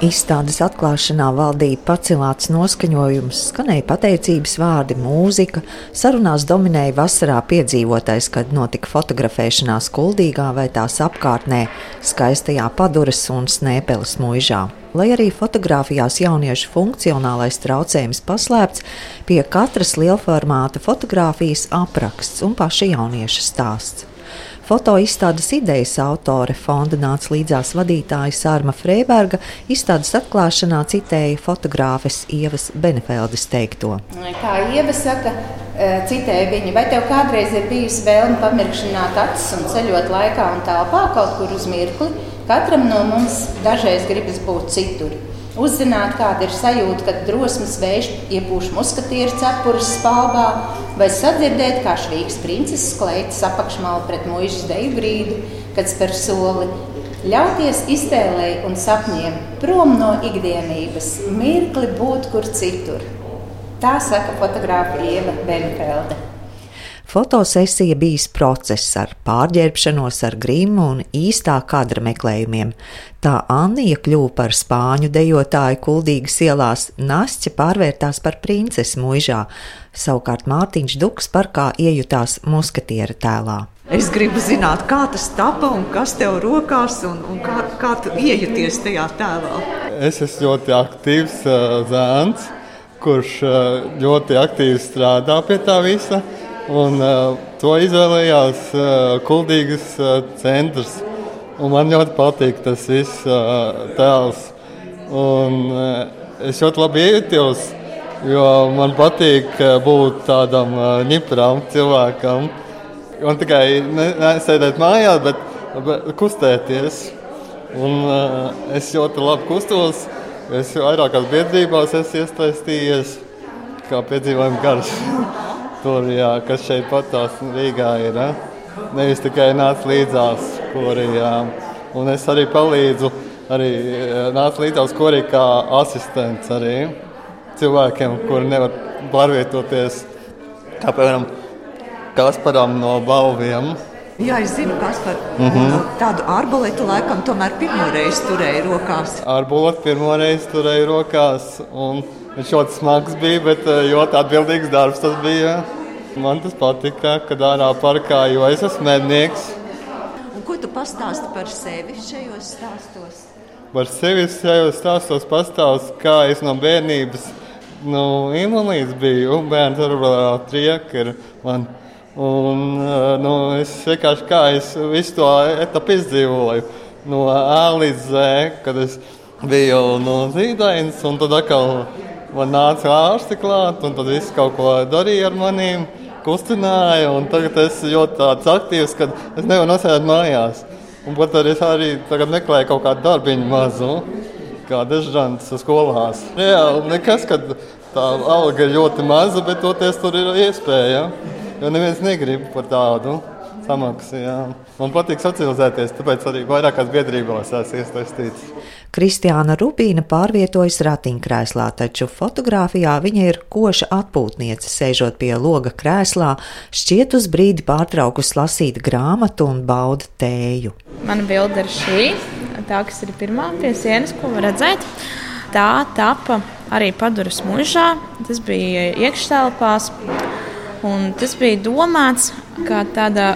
Izstādes atklāšanā valdīja pacilāts noskaņojums, skanēja pateicības vārdi, mūzika, sarunās dominēja vasarā piedzīvotais, kad notika fotografēšanās Kuldīgā vai tās apkārtnē, skaistajā paduras un snēpeles muižā. Lai arī fotografijās jauniešu funkcionālais traucējums paslēpts, pie katras lielformāta fotografijas apraksts un paša jaunieša stāsts. Fotoizstādes idejas autore fonda nāca līdzās vadītāja Sārma Freiberga. Izstādes atklāšanā citēja fotogrāfes Ievas Benefeldes teikto. Kā Ieva saka, e, citēja viņa, vai tev kādreiz ir bijusi vēlme pamirkšķināt acis un ceļot laikā un telpā kaut kur uz mirkli? Katram no mums dažreiz gribas būt citur. Uzzināt, kāda ir sajūta, kad drosmes vējš iepūš muskatieru cepures spalvā, vai sadzirdēt, kā švīgs princises kleitas apakšmāla pret mūža deju brīdi, kad spēr soli. Ļauties iztēlēji un sapņiem, prom no ikdienības, mirkli būt kur citur. Tā saka fotogrāfa Ieva Benfelde. Fotosesija bijis process ar pārģērbšanos, ar grimu un īstā kadra meklējumiem. Tā Anija kļuva par spāņu dejotāju kuldīgas ielās, Nastja pārvērtās par princesi muižā, savukārt Mārtiņš Duks par kā iejutās muskatiera tēlā. Es gribu zināt, kā tas tapa un kas tev rokās, un, un kā, kā tu iejuties tajā tēlā. Es esmu ļoti aktīvs uh, zēns, kurš uh, ļoti aktīvi strādā pie tā visa. Un, uh, to izvēlējās uh, Kuldīgas uh, centrs. Un man ļoti patīk tas viss uh, tēls. Un, uh, es ļoti labi iejutos, jo man patīk uh, būt tādam uh, ņipram cilvēkam. Man tikai nesēdēt mājās, bet, bet kustēties. Un, uh, es ļoti labi kustos. Es vairākās biedrībās esmu iesaistījies, kā piedzīvojuma garš. tur, jā, kas šeit pat tās Rīgā ir. Ja? Nevis tikai nāc līdzās korijā. Un es arī palīdzu, arī nāc līdzās korijā kā asistents arī cilvēkiem, kuri nevar pārvietoties, kā piemēram Kasparam no balviem. Jā, es zinu, kas par mm -hmm. tādu arboletu laikam tomēr pirmo reizi turēja rokās. Arboletu pirmo reizi turēja rokās. Un Viņš ļoti smags bija, bet eh, ļoti atbildīgs darbs tas bija. Man tas patika, kad ārā parkā, jo es esmu mednieks. Un ko tu pastāsti par sevi šajos stāstos? Par sevi šajos stāstos pastāstu, kā es no bērnības nu, invalīds biju. Bērns ar trieku ir man. Un, nu, es vienkārši kā es visu to etapu izdzīvoju. No A līdz Z, kad es biju no zīdainas un tad atkal man nāca ārsti klāt, un tad viss kaut ko darīja ar maniem, kustināja. Tagad es ļoti aktīvs, ka es nevaru nosēdēt mājās. Un pat arī es arī meklēju kaut kādu darbiņu mazu, kā dežants skolās. Reāli nekas, ka tā alga ir ļoti maza, bet toties tur ir iespēja. Jo neviens negrib par tādu samaksu. Jā. Man patīk socializēties, tāpēc arī vairākās biedrībās esmu iesaistīts. Kristiāna Rubīna pārvietojas ratiņkrēslā, taču fotografijā viņa ir koša atpūtniece, sēžot pie loga krēslā, šķiet uz brīdi pārtraukus lasīt grāmatu un bauda tēju. Mana bilde ir šī, tā kas ir pirmā pie sienas, ko var redzēt. Tā tapa arī paduras mužā, tas bija iekštelpās. Un tas bija domāts kā tāda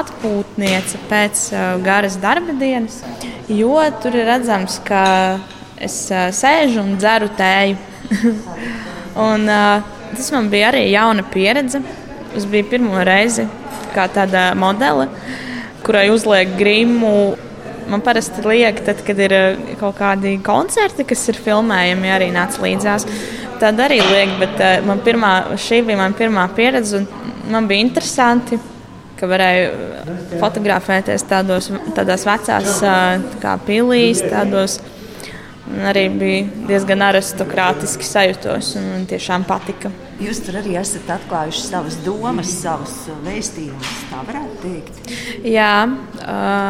atpūtniece pēc uh, garas darba dienas jo tur ir redzams, ka es uh, sēžu un dzeru tēju. un, uh, tas man bija arī jauna pieredze. Es biju pirmo reizi kā tāda modele, kurai uzliek grimu. Man parasti liek, tad, kad ir kaut kādi koncerti, kas ir filmējami, arī nāc līdzās. Tad arī liek, bet uh, man pirmā, šī bija mana pirmā pieredze, un man bija interesanti ka varēju fotografēties tādos, tādās vecās kā pilīs, tādos. Arī bija diezgan aristokrātiski sajūtos un tiešām patika. Jūs tur arī esat atklājuši savas domas, savus vēstījumus, tā varētu teikt. Jā,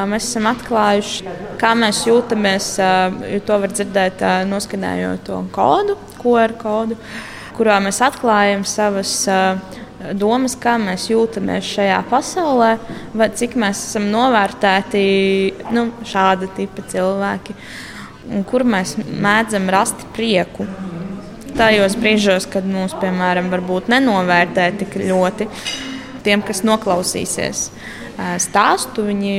mēs esam atklājuši, kā mēs jūtamies. To var dzirdēt, noskanējot to kodu, QR kodu, kurā mēs atklājam savas domas, kā mēs jūtamies šajā pasaulē, vai cik mēs esam novērtēti nu, šāda tipa cilvēki, un kur mēs mēdzam rast prieku. Tajos brīžos, kad mūs, piemēram, varbūt nenovērtē tik ļoti, tiem, kas noklausīsies stāstu, viņi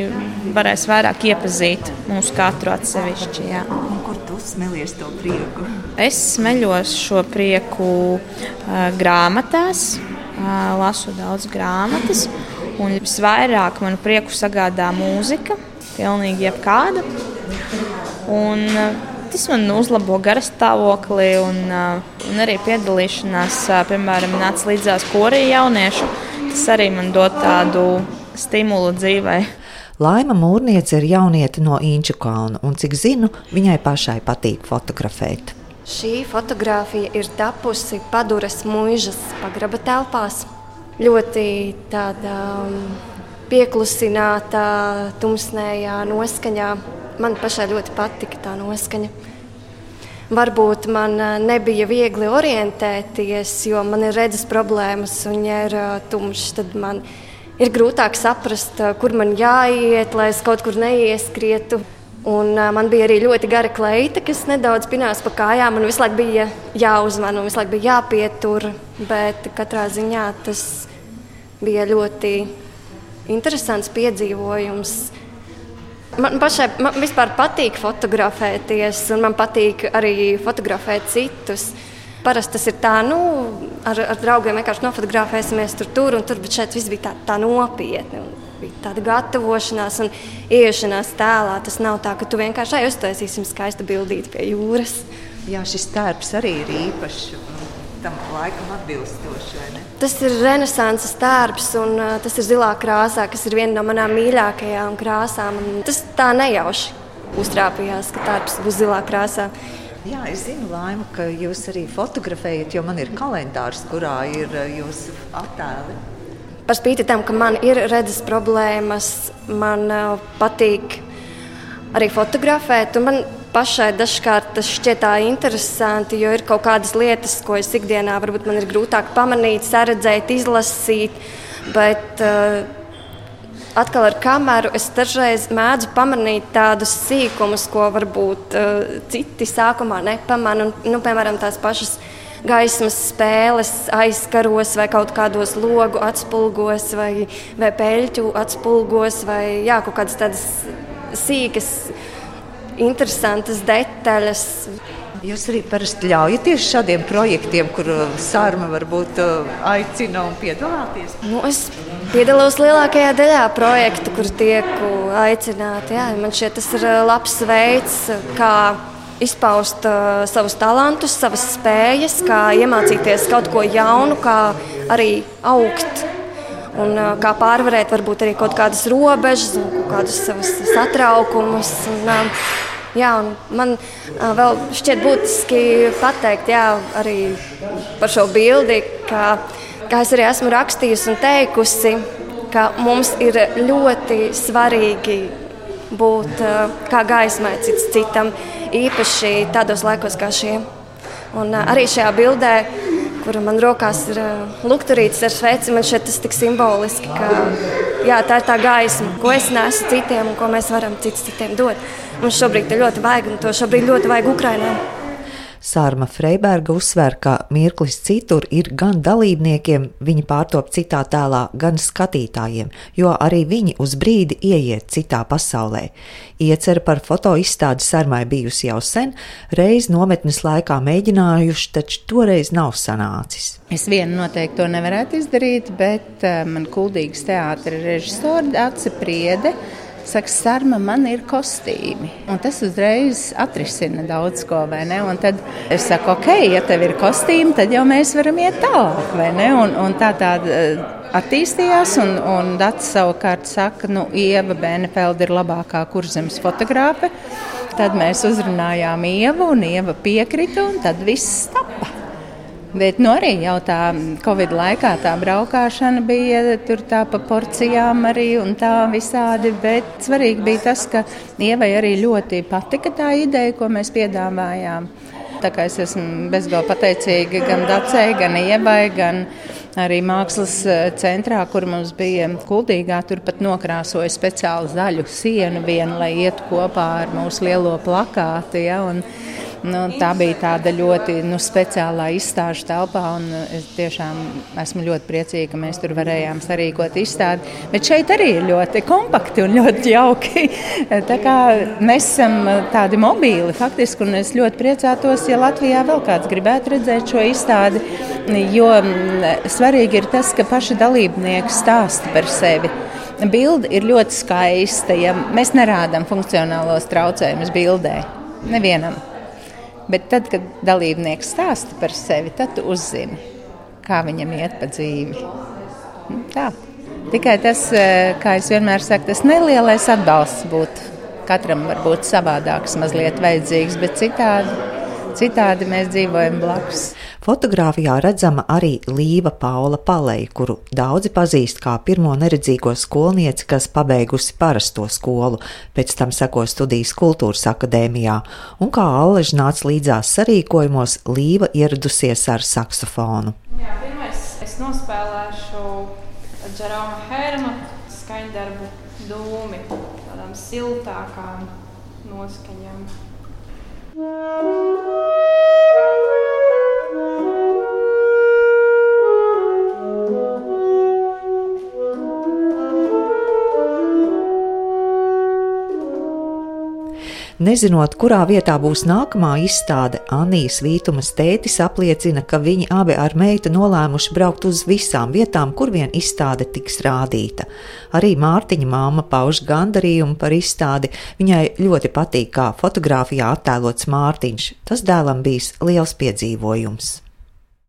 varēs vairāk iepazīt mūsu katru atsevišķi. Jā. Kur tu smelies to prieku? Es smeļos šo prieku uh, grāmatās, uh, lasu daudz grāmatas, un visvairāk man prieku sagādā mūzika, pilnīgi jebkāda. Un, Tas man uzlabo garastāvokli un, un arī piedalīšanās, piemēram, nāca līdzās korī jauniešu. Tas arī man dod tādu stimulu dzīvē. Laima Mūrniece ir jaunieta no Inču kalna, un cik zinu, viņai pašai patīk fotografēt. Šī fotografija ir tapusi Paduras mūžas pagraba telpās. Ļoti tāda um, pieklusināta, tumsnējā noskaņā. Man pašai ļoti patika tā noskaņa. Varbūt man uh, nebija viegli orientēties, jo man ir redzes problēmas, un, ja ir uh, tumšs, tad man ir grūtāk saprast, kur man jāiet, lai es kaut kur neieskrietu. Un, man bija arī ļoti gara kleita, kas nedaudz pinās pa kājām. Man visu laiku bija jāuzman, un visu laiku bija jāpietur. Bet katrā ziņā tas bija ļoti interesants piedzīvojums. Man pašai man vispār patīk fotografēties, un man patīk arī fotografēt citus. Parasti tas ir tā, nu, ar, ar draugiem vienkārši nofotografēsimies tur, tur un tur, bet šeit viss bija tā, tā nopietni. Bija tāda gatavošanās un ieiešanās tēlā. Tas nav tā, ka tu vienkārši uztaisīsim skaistu bildīti pie jūras. Jā, šis tērps arī ir īpašs. Tam laikam atbilstoši. Tas ir renesanses tērps, un tas ir zilā krāsā, kas ir viena no manām mīļākajām krāsām. Tas tā nejauši uztrāpījās, ka tērps būs zilā krāsā. Jā, es zinu, Laima, ka jūs arī fotografējat, jo man ir kalendārs, kurā ir jūsu attēli. Par spīti tam, ka man ir redzes problēmas, man patīk arī fotografēt. Man pašai dažkārt tas šķiet tā interesanti, jo ir kaut kādas lietas, ko es ikdienā varbūt man ir grūtāk pamanīt, saredzēt, izlasīt. Bet, uh, atkal ar kameru es dažreiz mēdzu pamanīt tādus sīkumus, ko varbūt uh, citi sākumā nepamanā. Nu, piemēram, tās pašas gaismas spēles aizkaros vai kaut kādos logu atspulgos vai, vai peļķu atspulgos vai jā, kaut kādas tādas sīkas, interesantas detaļas. Jūs arī parasti ļaujaties šādiem projektiem, kur uh, sārma varbūt uh, aicina un piedalāties? Nu, es piedalos lielākajā daļā projektu, kur tiek aicināti. Jā, man šķiet, tas ir uh, labs veids, kā izpaust uh, savus talantus, savas spējas, kā iemācīties kaut ko jaunu, kā arī augt. Un, uh, kā pārvarēt varbūt arī kaut kādas robežas, kaut kādus savus satraukumus. Un, uh, Jā, man uh, vēl šķiet būtiski pateikt jā, arī par šo bildi, ka, kā es arī esmu rakstījusi un teikusi, ka mums ir ļoti svarīgi būt uh, kā gaismai cits citam, īpaši tādos laikos kā šie. Un arī šajā bildē, kura man rokās ir uh, lukturītis ar sveci, man šķiet tas tik simboliski, ka jā, tā ir tā gaisma, ko es nesu citiem un ko mēs varam cits citiem dot. Mums šobrīd ļoti vajag, un to šobrīd ļoti vajag Ukrainā. Sārma Freiberga uzsver, ka mirklis citur ir gan dalībniekiem, viņi pārtop citā tēlā, gan skatītājiem, jo arī viņi uz brīdi ieiet citā pasaulē. Iecer par fotoizstādi Sārmai bijusi jau sen, reiz nometnes laikā mēģinājuši, taču toreiz nav sanācis. Es vienu noteikti to nevarētu izdarīt, bet uh, man kuldīgas teātris režisori Dācis Priede Saka, Sārma, man ir kostīmi. Un tas uzreiz atrisina daudz ko. Un tad es saku, ok, ja tev ir kostīmi, tad jau mēs varam iet tālāk. Un, un tā tā eh, attīstījās. Un, un Dārts savukārt saka, nu, Ieva Bēnefeld ir labākā kurzemes fotogrāfe. Tad mēs uzrunājām Ievu, un Ieva piekrita, un tad viss tapa. Bet nu, arī jau tā Covid laikā tā braukšana bija tur tā pa porcijām arī un tā visādi. Bet svarīgi bija tas, ka Ievai arī ļoti patika tā ideja, ko mēs piedāvājām. Tā kā es esmu bezgalīgi pateicīga gan Dacei, gan Ievai, gan arī mākslas centrā, kur mums bija kuldīgā, tur pat nokrāsoja speciālu zaļu sienu vienu, lai ietu kopā ar mūsu lielo plakātu. Ja, un, Nu, tā bija tāda ļoti nu, speciālā izstāžu telpā, un es tiešām esmu ļoti priecīga, ka mēs tur varējām sarīkot izstādi. Bet šeit arī ir ļoti kompakti un ļoti jauki. Tā kā mēs esam tādi mobīli faktiski, un es ļoti priecātos, ja Latvijā vēl kāds gribētu redzēt šo izstādi, jo svarīgi ir tas, ka paši dalībnieki stāsta par sevi. Bilde ir ļoti skaista, ja mēs nerādām funkcionālos traucējumus bildē. Nevienam. Bet tad, kad dalībnieks stāsta par sevi, tad tu uzzini, kā viņam iet pa dzīvi. Nu, tā. Tikai tas, eh, kā es vienmēr saku, tas nelielais atbalsts būtu katram varbūt savādāks, mazliet vajadzīgs, bet citādi Citādi mēs dzīvojam blakus. Fotogrāfijā redzama arī Līva Paula Paleja, kuru daudzi pazīst kā pirmo neredzīgo skolnieci, kas pabeigusi parasto skolu, pēc tam seko studijas kultūras akadēmijā, un kā Allež nāca līdzās sarīkojumos, Līva ieradusies ar saksofonu. Jā, pirmais es nospēlēšu Džeroma Herma skaņdarbu dūmi, tādām siltākām noskaņām. Música Nezinot, kurā vietā būs nākamā izstāde, Anijas Vītumas tētis apliecina, ka viņi abi ar meitu nolēmuši braukt uz visām vietām, kur vien izstāde tiks rādīta. Arī Mārtiņa māma pauž gandarījumu par izstādi. Viņai ļoti patīk, kā fotografijā attēlots Mārtiņš. Tas dēlam bijis liels piedzīvojums.